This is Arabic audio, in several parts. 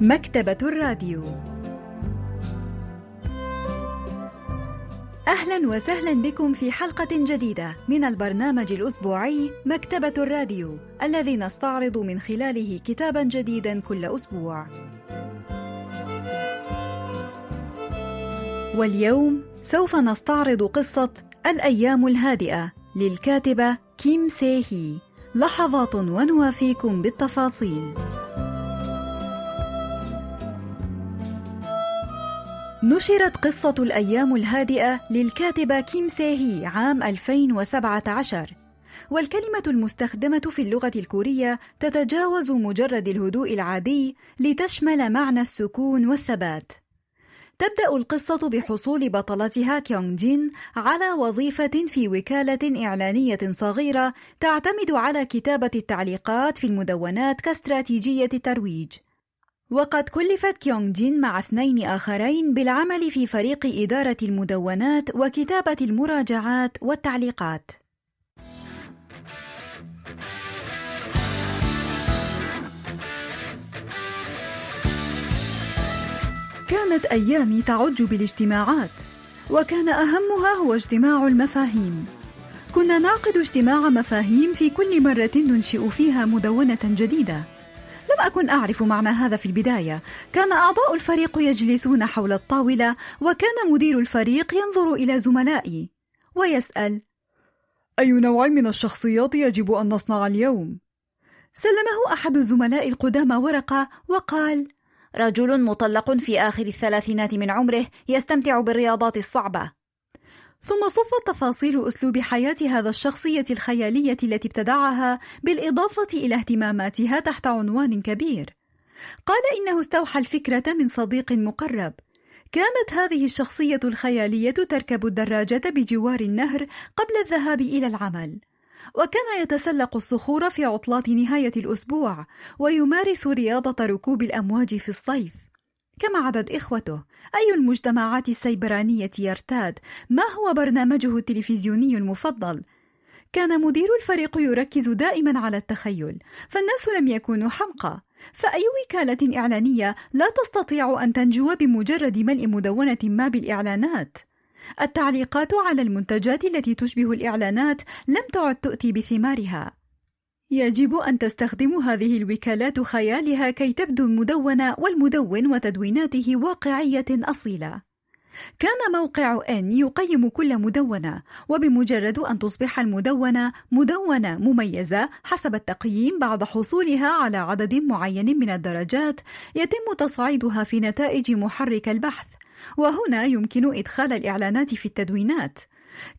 مكتبة الراديو أهلا وسهلا بكم في حلقة جديدة من البرنامج الأسبوعي مكتبة الراديو الذي نستعرض من خلاله كتابا جديدا كل أسبوع. واليوم سوف نستعرض قصة الأيام الهادئة للكاتبة كيم سيهي لحظات ونوافيكم بالتفاصيل. نشرت قصة الأيام الهادئة للكاتبة كيم سيهي عام 2017 والكلمة المستخدمة في اللغة الكورية تتجاوز مجرد الهدوء العادي لتشمل معنى السكون والثبات. تبدأ القصة بحصول بطلتها كيونغ جين على وظيفة في وكالة إعلانية صغيرة تعتمد على كتابة التعليقات في المدونات كاستراتيجية ترويج. وقد كلفت كيونغ جين مع اثنين آخرين بالعمل في فريق إدارة المدونات وكتابة المراجعات والتعليقات. كانت أيامي تعج بالاجتماعات، وكان أهمها هو اجتماع المفاهيم. كنا نعقد اجتماع مفاهيم في كل مرة ننشئ فيها مدونة جديدة. لم أكن أعرف معنى هذا في البداية كان أعضاء الفريق يجلسون حول الطاولة وكان مدير الفريق ينظر إلى زملائي ويسأل أي نوع من الشخصيات يجب أن نصنع اليوم؟ سلمه أحد الزملاء القدامى ورقة وقال رجل مطلق في آخر الثلاثينات من عمره يستمتع بالرياضات الصعبة ثم صفت تفاصيل أسلوب حياة هذا الشخصية الخيالية التي ابتدعها بالإضافة إلى اهتماماتها تحت عنوان كبير. قال إنه استوحى الفكرة من صديق مقرب. كانت هذه الشخصية الخيالية تركب الدراجة بجوار النهر قبل الذهاب إلى العمل. وكان يتسلق الصخور في عطلات نهاية الأسبوع ويمارس رياضة ركوب الأمواج في الصيف. كم عدد إخوته؟ أي المجتمعات السيبرانية يرتاد؟ ما هو برنامجه التلفزيوني المفضل؟ كان مدير الفريق يركز دائما على التخيل، فالناس لم يكونوا حمقى، فأي وكالة إعلانية لا تستطيع أن تنجو بمجرد ملء مدونة ما بالإعلانات. التعليقات على المنتجات التي تشبه الإعلانات لم تعد تؤتي بثمارها. يجب أن تستخدم هذه الوكالات خيالها كي تبدو المدونة والمدون وتدويناته واقعية أصيلة. كان موقع إن يقيم كل مدونة، وبمجرد أن تصبح المدونة مدونة مميزة حسب التقييم بعد حصولها على عدد معين من الدرجات، يتم تصعيدها في نتائج محرك البحث، وهنا يمكن إدخال الإعلانات في التدوينات.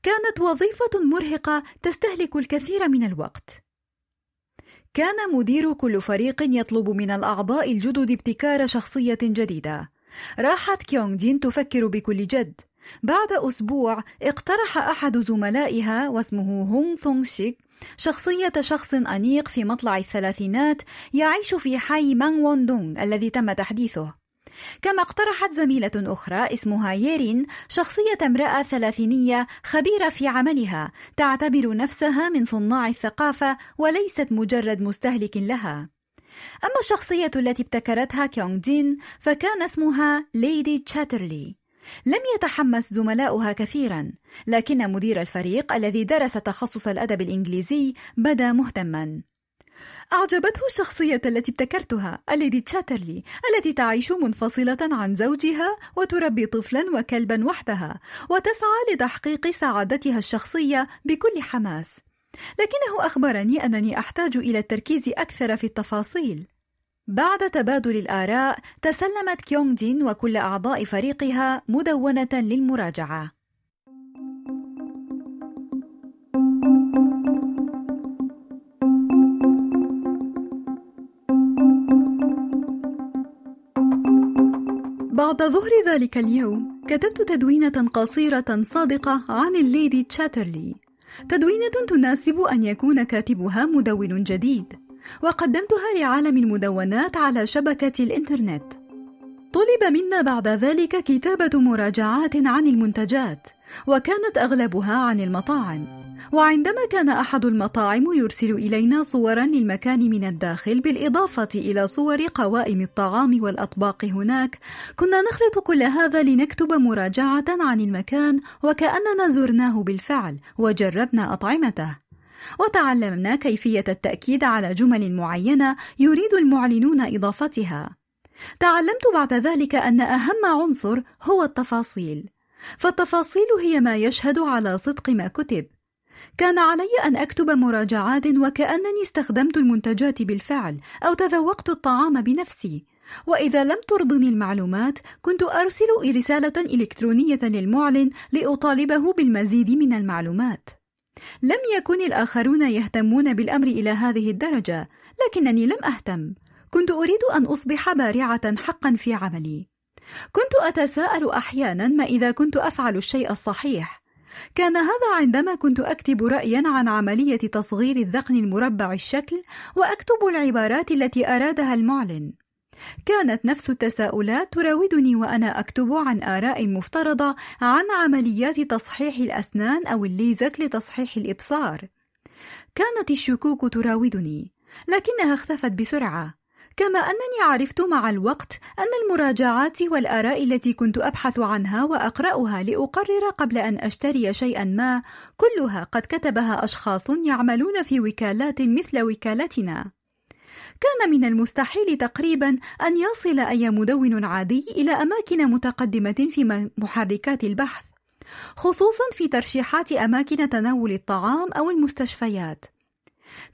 كانت وظيفة مرهقة تستهلك الكثير من الوقت. كان مدير كل فريق يطلب من الأعضاء الجدد ابتكار شخصية جديدة. راحت كيونغ جين تفكر بكل جد. بعد أسبوع اقترح أحد زملائها واسمه هونغ ثونغ شيك شخصية شخص أنيق في مطلع الثلاثينات يعيش في حي مانغ وون دونغ الذي تم تحديثه. كما اقترحت زميلة أخرى اسمها ييرين شخصية امرأة ثلاثينية خبيرة في عملها تعتبر نفسها من صناع الثقافة وليست مجرد مستهلك لها. أما الشخصية التي ابتكرتها كيونغ جين فكان اسمها ليدي تشاترلي. لم يتحمس زملاؤها كثيرا لكن مدير الفريق الذي درس تخصص الأدب الإنجليزي بدا مهتما. أعجبته الشخصية التي ابتكرتها الليدي تشاترلي التي تعيش منفصلة عن زوجها وتربي طفلا وكلبا وحدها وتسعى لتحقيق سعادتها الشخصية بكل حماس. لكنه أخبرني أنني أحتاج إلى التركيز أكثر في التفاصيل. بعد تبادل الآراء تسلمت كيونغ جين وكل أعضاء فريقها مدونة للمراجعة. بعد ظهر ذلك اليوم كتبت تدوينة قصيرة صادقة عن الليدي تشاترلي. تدوينة تناسب أن يكون كاتبها مدون جديد وقدمتها لعالم المدونات على شبكة الإنترنت. طلب منا بعد ذلك كتابة مراجعات عن المنتجات وكانت أغلبها عن المطاعم. وعندما كان أحد المطاعم يرسل إلينا صورا للمكان من الداخل بالإضافة إلى صور قوائم الطعام والأطباق هناك كنا نخلط كل هذا لنكتب مراجعة عن المكان وكأننا زرناه بالفعل وجربنا أطعمته. وتعلمنا كيفية التأكيد على جمل معينة يريد المعلنون إضافتها. تعلمت بعد ذلك أن أهم عنصر هو التفاصيل. فالتفاصيل هي ما يشهد على صدق ما كتب. كان علي أن أكتب مراجعات وكأنني استخدمت المنتجات بالفعل أو تذوقت الطعام بنفسي. وإذا لم ترضني المعلومات كنت أرسل رسالة إلكترونية للمعلن لأطالبه بالمزيد من المعلومات. لم يكن الآخرون يهتمون بالأمر إلى هذه الدرجة لكنني لم أهتم. كنت أريد أن أصبح بارعة حقا في عملي. كنت أتساءل أحيانا ما إذا كنت أفعل الشيء الصحيح. كان هذا عندما كنت أكتب رأيا عن عملية تصغير الذقن المربع الشكل وأكتب العبارات التي أرادها المعلن. كانت نفس التساؤلات تراودني وأنا أكتب عن آراء مفترضة عن عمليات تصحيح الأسنان أو الليزك لتصحيح الإبصار. كانت الشكوك تراودني لكنها اختفت بسرعة. كما أنني عرفت مع الوقت أن المراجعات والآراء التي كنت أبحث عنها وأقرأها لأقرر قبل أن أشتري شيئا ما كلها قد كتبها أشخاص يعملون في وكالات مثل وكالتنا. كان من المستحيل تقريبا أن يصل أي مدون عادي إلى أماكن متقدمة في محركات البحث خصوصا في ترشيحات أماكن تناول الطعام أو المستشفيات.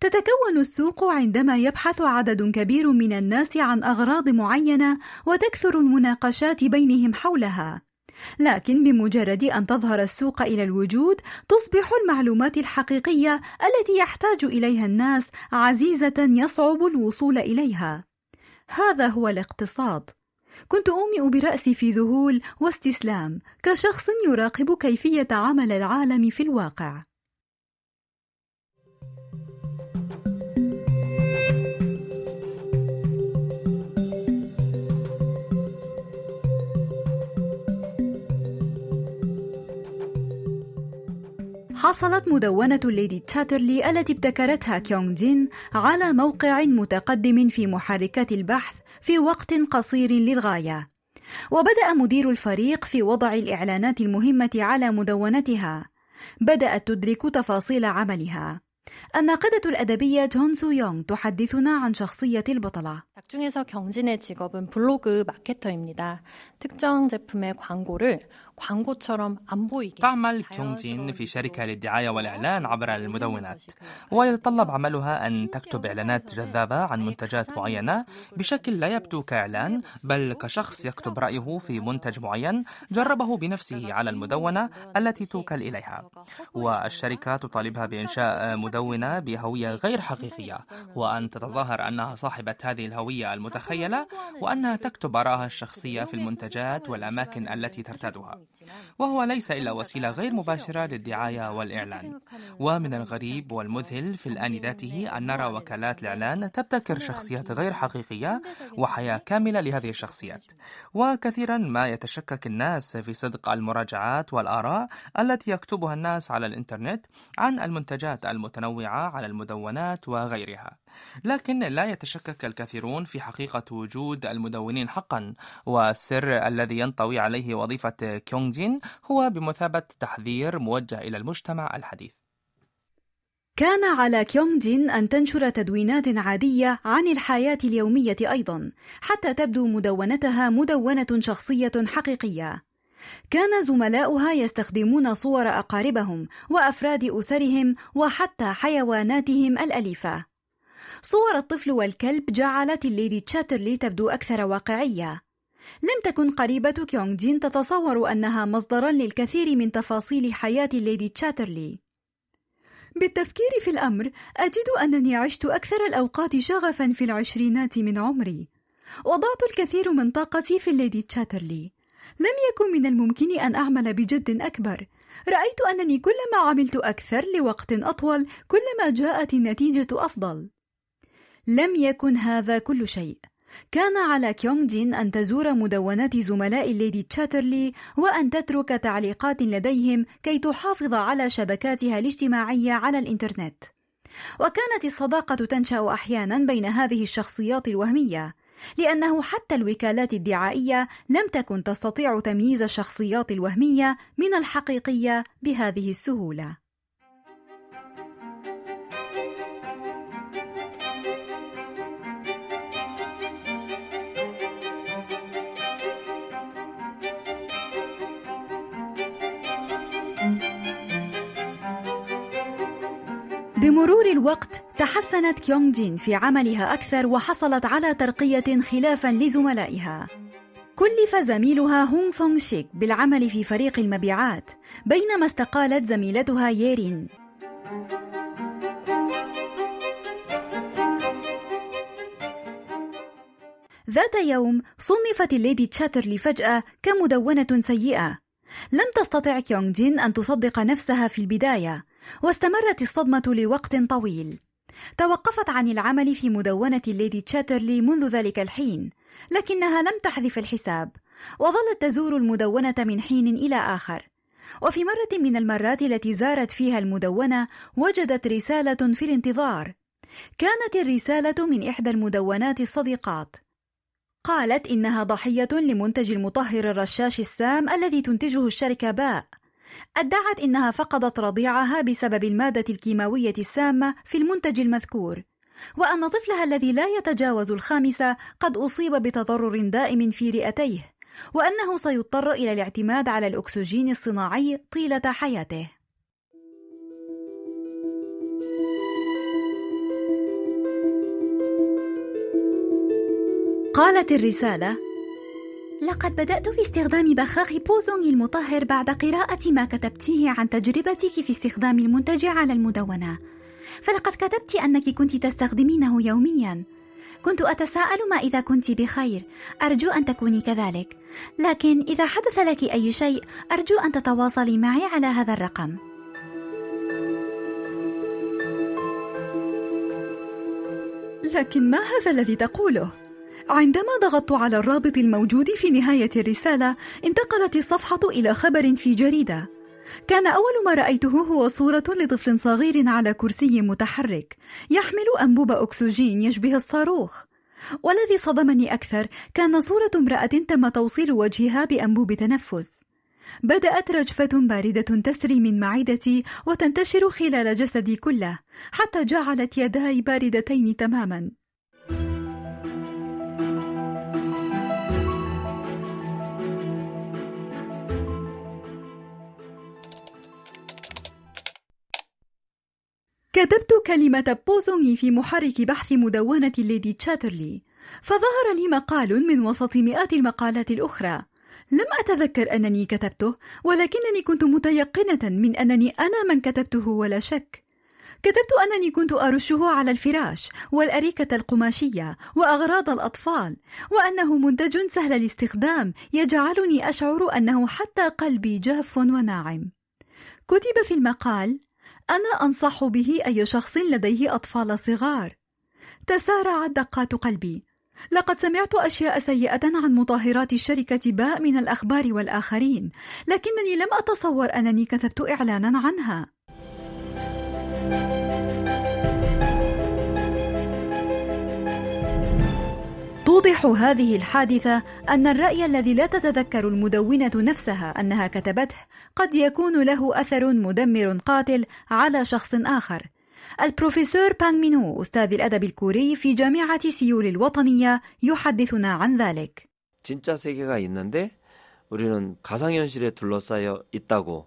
تتكون السوق عندما يبحث عدد كبير من الناس عن أغراض معينة وتكثر المناقشات بينهم حولها. لكن بمجرد أن تظهر السوق إلى الوجود تصبح المعلومات الحقيقية التي يحتاج إليها الناس عزيزة يصعب الوصول إليها. هذا هو الاقتصاد. كنت أومئ برأسي في ذهول واستسلام كشخص يراقب كيفية عمل العالم في الواقع. حصلت مدونة ليدي تشاترلي التي ابتكرتها كيونغ جين على موقع متقدم في محركات البحث في وقت قصير للغاية وبدأ مدير الفريق في وضع الإعلانات المهمة على مدونتها بدأت تدرك تفاصيل عملها الناقدة الأدبية جون سو يونغ تحدثنا عن شخصية البطلة. 작중에서 경진의 직업은 블로그 마케터입니다. 특정 제품의 광고를 تعمل كيونجين في شركة للدعاية والإعلان عبر المدونات ويتطلب عملها أن تكتب إعلانات جذابة عن منتجات معينة بشكل لا يبدو كإعلان بل كشخص يكتب رأيه في منتج معين جربه بنفسه على المدونة التي توكل إليها والشركة تطالبها بإنشاء مدونة بهوية غير حقيقية وأن تتظاهر أنها صاحبة هذه الهوية المتخيلة وأنها تكتب آراءها الشخصية في المنتجات والأماكن التي ترتادها وهو ليس إلا وسيلة غير مباشرة للدعاية والإعلان. ومن الغريب والمذهل في الآن ذاته أن نرى وكالات الإعلان تبتكر شخصيات غير حقيقية وحياة كاملة لهذه الشخصيات. وكثيرا ما يتشكك الناس في صدق المراجعات والآراء التي يكتبها الناس على الإنترنت عن المنتجات المتنوعة على المدونات وغيرها. لكن لا يتشكك الكثيرون في حقيقة وجود المدونين حقا والسر الذي ينطوي عليه وظيفة كيونغ جين هو بمثابة تحذير موجه إلى المجتمع الحديث. كان على كيونغ جين أن تنشر تدوينات عادية عن الحياة اليومية أيضا حتى تبدو مدونتها مدونة شخصية حقيقية. كان زملاؤها يستخدمون صور أقاربهم وأفراد أسرهم وحتى حيواناتهم الأليفة. صور الطفل والكلب جعلت الليدي تشاترلي تبدو أكثر واقعية. لم تكن قريبة كيونغ جين تتصور أنها مصدرا للكثير من تفاصيل حياة الليدي تشاترلي. بالتفكير في الأمر أجد أنني عشت أكثر الأوقات شغفا في العشرينات من عمري. وضعت الكثير من طاقتي في الليدي تشاترلي. لم يكن من الممكن أن أعمل بجد أكبر. رأيت أنني كلما عملت أكثر لوقت أطول كلما جاءت النتيجة أفضل. لم يكن هذا كل شيء. كان على كيونغ جين أن تزور مدونات زملاء الليدي تشاترلي وأن تترك تعليقات لديهم كي تحافظ على شبكاتها الاجتماعية على الإنترنت. وكانت الصداقة تنشأ أحيانا بين هذه الشخصيات الوهمية، لأنه حتى الوكالات الدعائية لم تكن تستطيع تمييز الشخصيات الوهمية من الحقيقية بهذه السهولة. بمرور الوقت تحسنت كيونغ جين في عملها أكثر وحصلت على ترقية خلافا لزملائها. كلف زميلها هونغ سونغ شيك بالعمل في فريق المبيعات بينما استقالت زميلتها ييرين. ذات يوم صنفت الليدي تشاترلي فجأة كمدونة سيئة. لم تستطع كيونغ جين أن تصدق نفسها في البداية واستمرت الصدمة لوقت طويل. توقفت عن العمل في مدونة الليدي تشاترلي منذ ذلك الحين لكنها لم تحذف الحساب وظلت تزور المدونة من حين إلى آخر. وفي مرة من المرات التي زارت فيها المدونة وجدت رسالة في الانتظار. كانت الرسالة من إحدى المدونات الصديقات. قالت إنها ضحية لمنتج المطهر الرشاش السام الذي تنتجه الشركة باء. أدعت إنها فقدت رضيعها بسبب المادة الكيماوية السامة في المنتج المذكور وأن طفلها الذي لا يتجاوز الخامسة قد أصيب بتضرر دائم في رئتيه وأنه سيضطر إلى الاعتماد على الأكسجين الصناعي طيلة حياته. قالت الرسالة لقد بدأت في استخدام بخاخ بوزونغ المطهر بعد قراءة ما كتبتيه عن تجربتك في استخدام المنتج على المدونة. فلقد كتبت أنك كنت تستخدمينه يوميا. كنت أتساءل ما إذا كنت بخير. أرجو أن تكوني كذلك. لكن إذا حدث لك أي شيء أرجو أن تتواصلي معي على هذا الرقم. لكن ما هذا الذي تقوله؟ عندما ضغطت على الرابط الموجود في نهاية الرسالة انتقلت الصفحة إلى خبر في جريدة. كان أول ما رأيته هو صورة لطفل صغير على كرسي متحرك يحمل أنبوب أكسجين يشبه الصاروخ. والذي صدمني أكثر كان صورة امرأة تم توصيل وجهها بأنبوب تنفس. بدأت رجفة باردة تسري من معدتي وتنتشر خلال جسدي كله حتى جعلت يداي باردتين تماما. كتبت كلمة بوزونغي في محرك بحث مدونة ليدي تشاترلي فظهر لي مقال من وسط مئات المقالات الأخرى. لم أتذكر أنني كتبته ولكنني كنت متيقنة من أنني أنا من كتبته ولا شك. كتبت أنني كنت أرشه على الفراش والأريكة القماشية وأغراض الأطفال وأنه منتج سهل الاستخدام يجعلني أشعر أنه حتى قلبي جاف وناعم. كتب في المقال أنا أنصح به أي شخص لديه أطفال صغار. تسارعت دقات قلبي. لقد سمعت أشياء سيئة عن مطهرات الشركة باء من الأخبار والآخرين، لكنني لم أتصور أنني كتبت إعلانا عنها. توضح هذه الحادثة أن الرأي الذي لا تتذكر المدونة نفسها أنها كتبته قد يكون له أثر مدمر قاتل على شخص آخر. البروفيسور بانغ مينو أستاذ الأدب الكوري في جامعة سيول الوطنية يحدثنا عن ذلك. 진짜 세계가 있는데 우리는 가상현실에 둘러싸여 있다고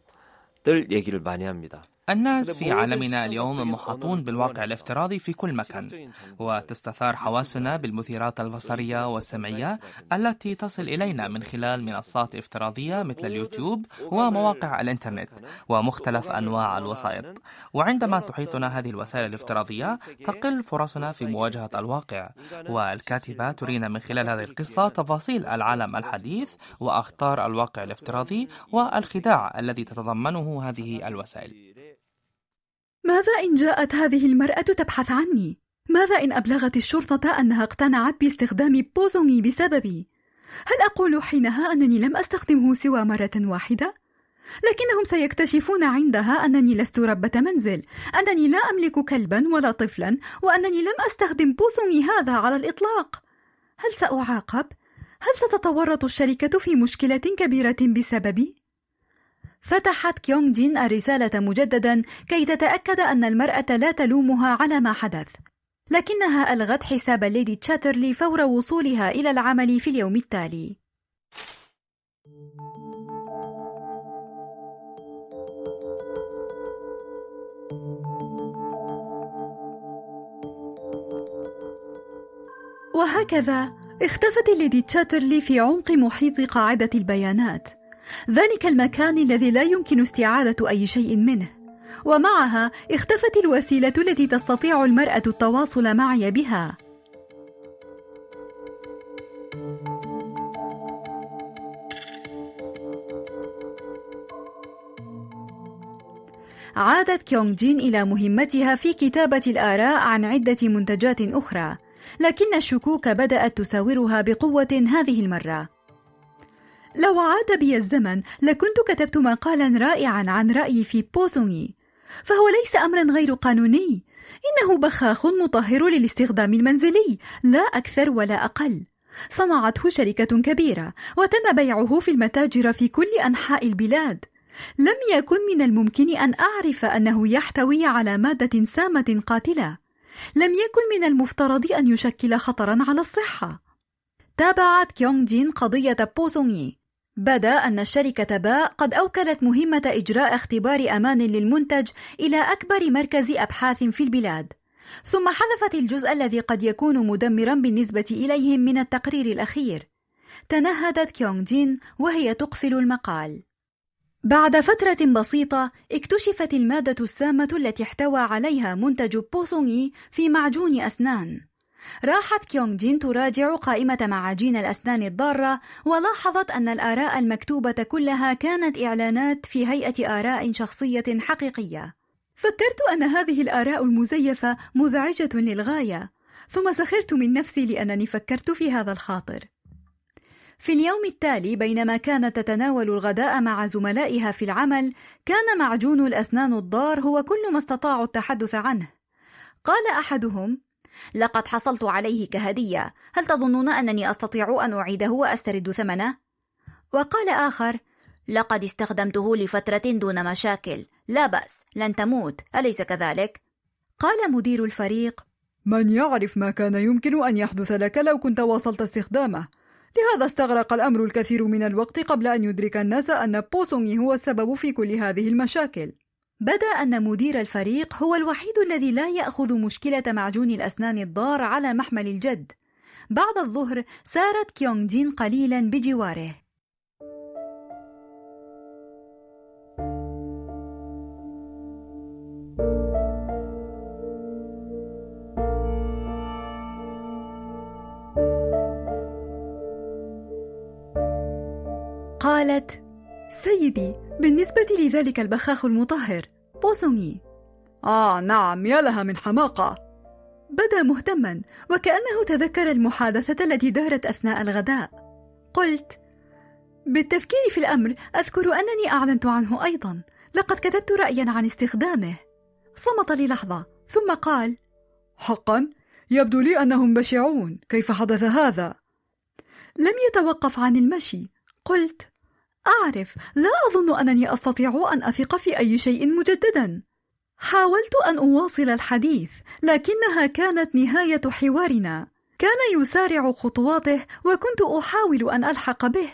늘 얘기를 많이 합니다. الناس في عالمنا اليوم محاطون بالواقع الافتراضي في كل مكان. وتستثار حواسنا بالمثيرات البصرية والسمعية التي تصل إلينا من خلال منصات افتراضية مثل اليوتيوب ومواقع الإنترنت ومختلف أنواع الوسائط. وعندما تحيطنا هذه الوسائل الافتراضية تقل فرصنا في مواجهة الواقع. والكاتبة ترينا من خلال هذه القصة تفاصيل العالم الحديث وأخطار الواقع الافتراضي والخداع الذي تتضمنه هذه الوسائل. ماذا إن جاءت هذه المرأة تبحث عني؟ ماذا إن أبلغت الشرطة أنها اقتنعت باستخدام بوزونغي بسببي؟ هل أقول حينها أنني لم أستخدمه سوى مرة واحدة؟ لكنهم سيكتشفون عندها أنني لست ربة منزل، أنني لا أملك كلبا ولا طفلا، وأنني لم أستخدم بوسونغي هذا على الإطلاق. هل سأعاقب؟ هل ستتورط الشركة في مشكلة كبيرة بسببي؟ فتحت كيونغ جين الرسالة مجددا كي تتأكد أن المرأة لا تلومها على ما حدث. لكنها ألغت حساب ليدي تشاترلي فور وصولها إلى العمل في اليوم التالي. وهكذا اختفت الليدي تشاترلي في عمق محيط قاعدة البيانات ذلك المكان الذي لا يمكن استعادة أي شيء منه ومعها اختفت الوسيلة التي تستطيع المرأة التواصل معي بها عادت كيونغ جين إلى مهمتها في كتابة الآراء عن عدة منتجات أخرى لكن الشكوك بدأت تساورها بقوة هذه المرة. لو عاد بي الزمن لكنت كتبت مقالا رائعا عن رأيي في بوسونغي. فهو ليس أمرا غير قانوني. إنه بخاخ مطهر للاستخدام المنزلي لا أكثر ولا أقل. صنعته شركة كبيرة وتم بيعه في المتاجر في كل أنحاء البلاد. لم يكن من الممكن أن أعرف أنه يحتوي على مادة سامة قاتلة. لم يكن من المفترض أن يشكل خطرا على الصحة. تابعت كيونغ جين قضية بوسونغي. بدا أن الشركة باء قد أوكلت مهمة إجراء اختبار أمان للمنتج إلى أكبر مركز أبحاث في البلاد. ثم حذفت الجزء الذي قد يكون مدمرا بالنسبة إليهم من التقرير الأخير. تنهدت كيونغ جين وهي تقفل المقال. بعد فترة بسيطة اكتشفت المادة السامة التي احتوى عليها منتج بوسونغي في معجون أسنان. راحت كيونغ جين تراجع قائمة معاجين الأسنان الضارة ولاحظت أن الآراء المكتوبة كلها كانت إعلانات في هيئة آراء شخصية حقيقية. فكرت أن هذه الآراء المزيفة مزعجة للغاية، ثم سخرت من نفسي لأنني فكرت في هذا الخاطر. في اليوم التالي بينما كانت تتناول الغداء مع زملائها في العمل كان معجون الأسنان الضار هو كل ما استطاعوا التحدث عنه قال أحدهم لقد حصلت عليه كهدية. هل تظنون أنني أستطيع أن أعيده وأسترد ثمنه؟ وقال آخر لقد استخدمته لفترة دون مشاكل. لا بأس لن تموت. أليس كذلك؟ قال مدير الفريق من يعرف ما كان يمكن أن يحدث لك لو كنت واصلت استخدامه. لهذا استغرق الأمر الكثير من الوقت قبل أن يدرك الناس أن بوسونغي هو السبب في كل هذه المشاكل. بدأ أن مدير الفريق هو الوحيد الذي لا يأخذ مشكلة معجون الأسنان الضار على محمل الجد. بعد الظهر سارت كيونغ جين قليلا بجواره. قالت سيدي بالنسبة لذلك البخاخ المطهر بوسوني. آه نعم يا لها من حماقة. بدا مهتما وكأنه تذكر المحادثة التي دارت أثناء الغداء. قلت بالتفكير في الأمر أذكر أنني أعلنت عنه أيضا. لقد كتبت رأيا عن استخدامه. صمت للحظة ثم قال حقا يبدو لي أنهم بشعون. كيف حدث هذا؟ لم يتوقف عن المشي. قلت أعرف. لا أظن أنني أستطيع أن أثق في أي شيء مجددا. حاولت أن أواصل الحديث لكنها كانت نهاية حوارنا. كان يسارع خطواته وكنت أحاول أن ألحق به.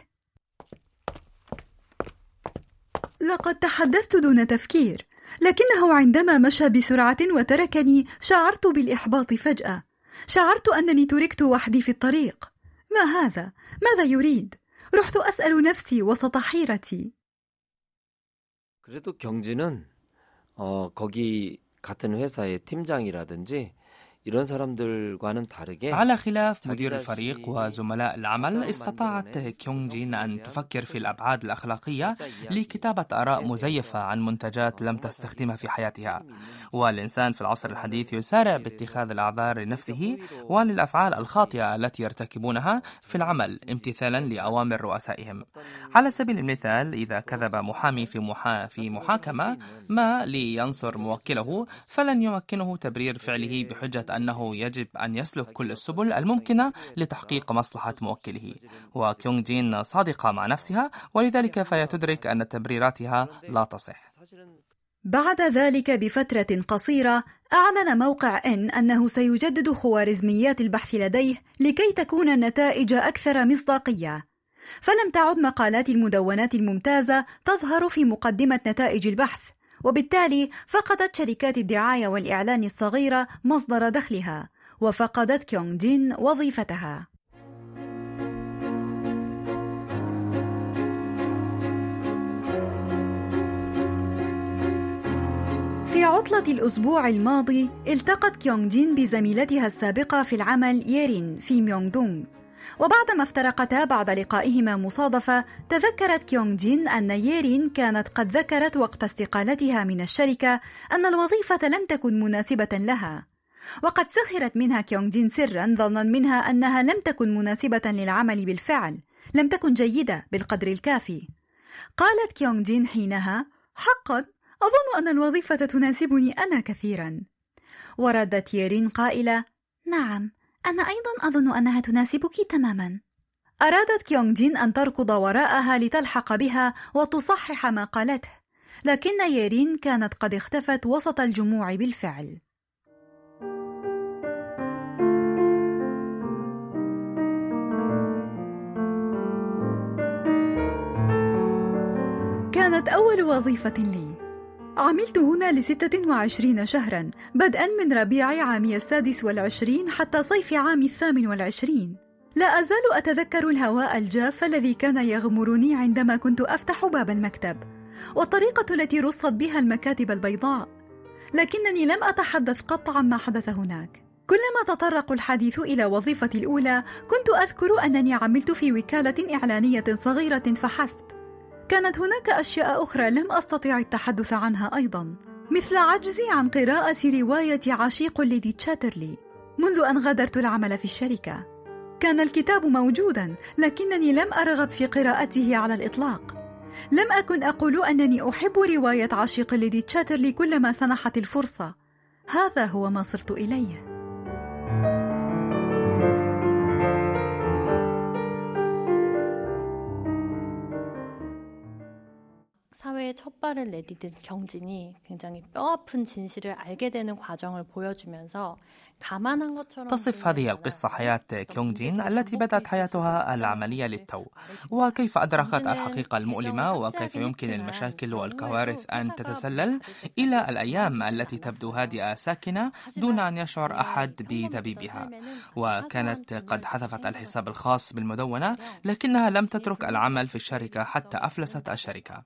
لقد تحدثت دون تفكير لكنه عندما مشى بسرعة وتركني شعرت بالإحباط فجأة. شعرت أنني تركت وحدي في الطريق. ما هذا؟ ماذا يريد؟ رحت أسأل نفسي وسط حيرتي. 그래도 경진은 어, 거기 같은 회사의 팀장이라든지 على خلاف مدير الفريق وزملاء العمل استطاعت كيونغ جين أن تفكر في الأبعاد الأخلاقية لكتابة آراء مزيفة عن منتجات لم تستخدمها في حياتها. والإنسان في العصر الحديث يسارع باتخاذ الأعذار لنفسه وللأفعال الخاطئة التي يرتكبونها في العمل امتثالا لأوامر رؤسائهم. على سبيل المثال إذا كذب محامي في, محا في محاكمة ما لينصر موكله فلن يمكنه تبرير فعله بحجة أنه يجب أن يسلك كل السبل الممكنة لتحقيق مصلحة موكله. وكيونغ جين صادقة مع نفسها ولذلك فهي تدرك أن تبريراتها لا تصح. بعد ذلك بفترة قصيرة أعلن موقع إن أنه سيجدد خوارزميات البحث لديه لكي تكون النتائج أكثر مصداقية. فلم تعد مقالات المدونات الممتازة تظهر في مقدمة نتائج البحث. وبالتالي فقدت شركات الدعاية والإعلان الصغيرة مصدر دخلها وفقدت كيونغ جين وظيفتها. في عطلة الأسبوع الماضي التقت كيونغ جين بزميلتها السابقة في العمل ييرين في ميونغ دونغ وبعدما افترقتا بعد لقائهما مصادفة تذكرت كيونغ جين أن ييرين كانت قد ذكرت وقت استقالتها من الشركة أن الوظيفة لم تكن مناسبة لها. وقد سخرت منها كيونغ جين سرا ظنا منها أنها لم تكن مناسبة للعمل بالفعل لم تكن جيدة بالقدر الكافي. قالت كيونغ جين حينها حقا أظن أن الوظيفة تناسبني أنا كثيرا. وردت ييرين قائلة نعم. أنا أيضا أظن أنها تناسبك تماما. أرادت كيونغ جين أن تركض وراءها لتلحق بها وتصحح ما قالته لكن ييرين كانت قد اختفت وسط الجموع بالفعل. كانت أول وظيفة لي. عملت هنا لستة وعشرين شهرا بدءا من ربيع عامي السادس والعشرين حتى صيف عام الثامن والعشرين. لا أزال أتذكر الهواء الجاف الذي كان يغمرني عندما كنت أفتح باب المكتب والطريقة التي رصت بها المكاتب البيضاء. لكنني لم أتحدث قط عما حدث هناك. كلما تطرق الحديث إلى وظيفتي الأولى كنت أذكر أنني عملت في وكالة إعلانية صغيرة فحسب. كانت هناك أشياء أخرى لم أستطع التحدث عنها أيضا مثل عجزي عن قراءة رواية عشيق ليدي تشاترلي منذ أن غادرت العمل في الشركة. كان الكتاب موجودا لكنني لم أرغب في قراءته على الإطلاق. لم أكن أقول أنني أحب رواية عشيق ليدي تشاترلي كلما سنحت الفرصة. هذا هو ما صرت إليه. 사회에 첫 발을 내디딘 경진이 굉장히 뼈아픈 진실을 알게 되는 과정을 보여주면서 تصف هذه القصة حياة كيونغ جين التي بدأت حياتها العملية للتو وكيف أدركت الحقيقة المؤلمة وكيف يمكن المشاكل والكوارث أن تتسلل إلى الأيام التي تبدو هادئة ساكنة دون أن يشعر أحد بدبيبها وكانت قد حذفت الحساب الخاص بالمدونة لكنها لم تترك العمل في الشركة حتى أفلست الشركة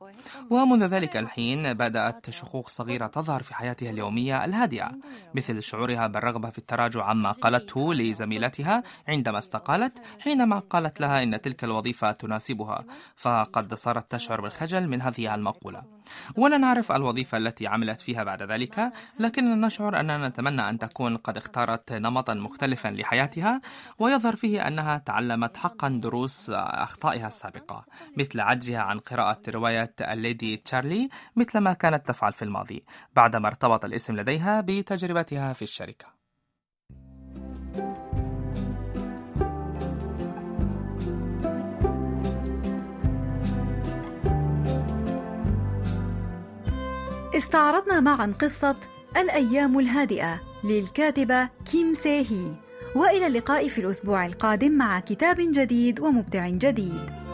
ومنذ ذلك الحين بدأت شقوق صغيرة تظهر في حياتها اليومية الهادئة مثل شعورها بالرغبة في التراجع عما قالته لزميلتها عندما استقالت حينما قالت لها إن تلك الوظيفة تناسبها فقد صارت تشعر بالخجل من هذه المقولة. ولا نعرف الوظيفة التي عملت فيها بعد ذلك لكننا نشعر أننا نتمنى أن تكون قد اختارت نمطا مختلفا لحياتها ويظهر فيه أنها تعلمت حقا دروس أخطائها السابقة مثل عجزها عن قراءة رواية الليدي تشارلي مثل ما كانت تفعل في الماضي بعدما ارتبط الاسم لديها بتجربتها في الشركة. استعرضنا معا قصة الأيام الهادئة للكاتبة كيم سيهي وإلى اللقاء في الأسبوع القادم مع كتاب جديد ومبدع جديد.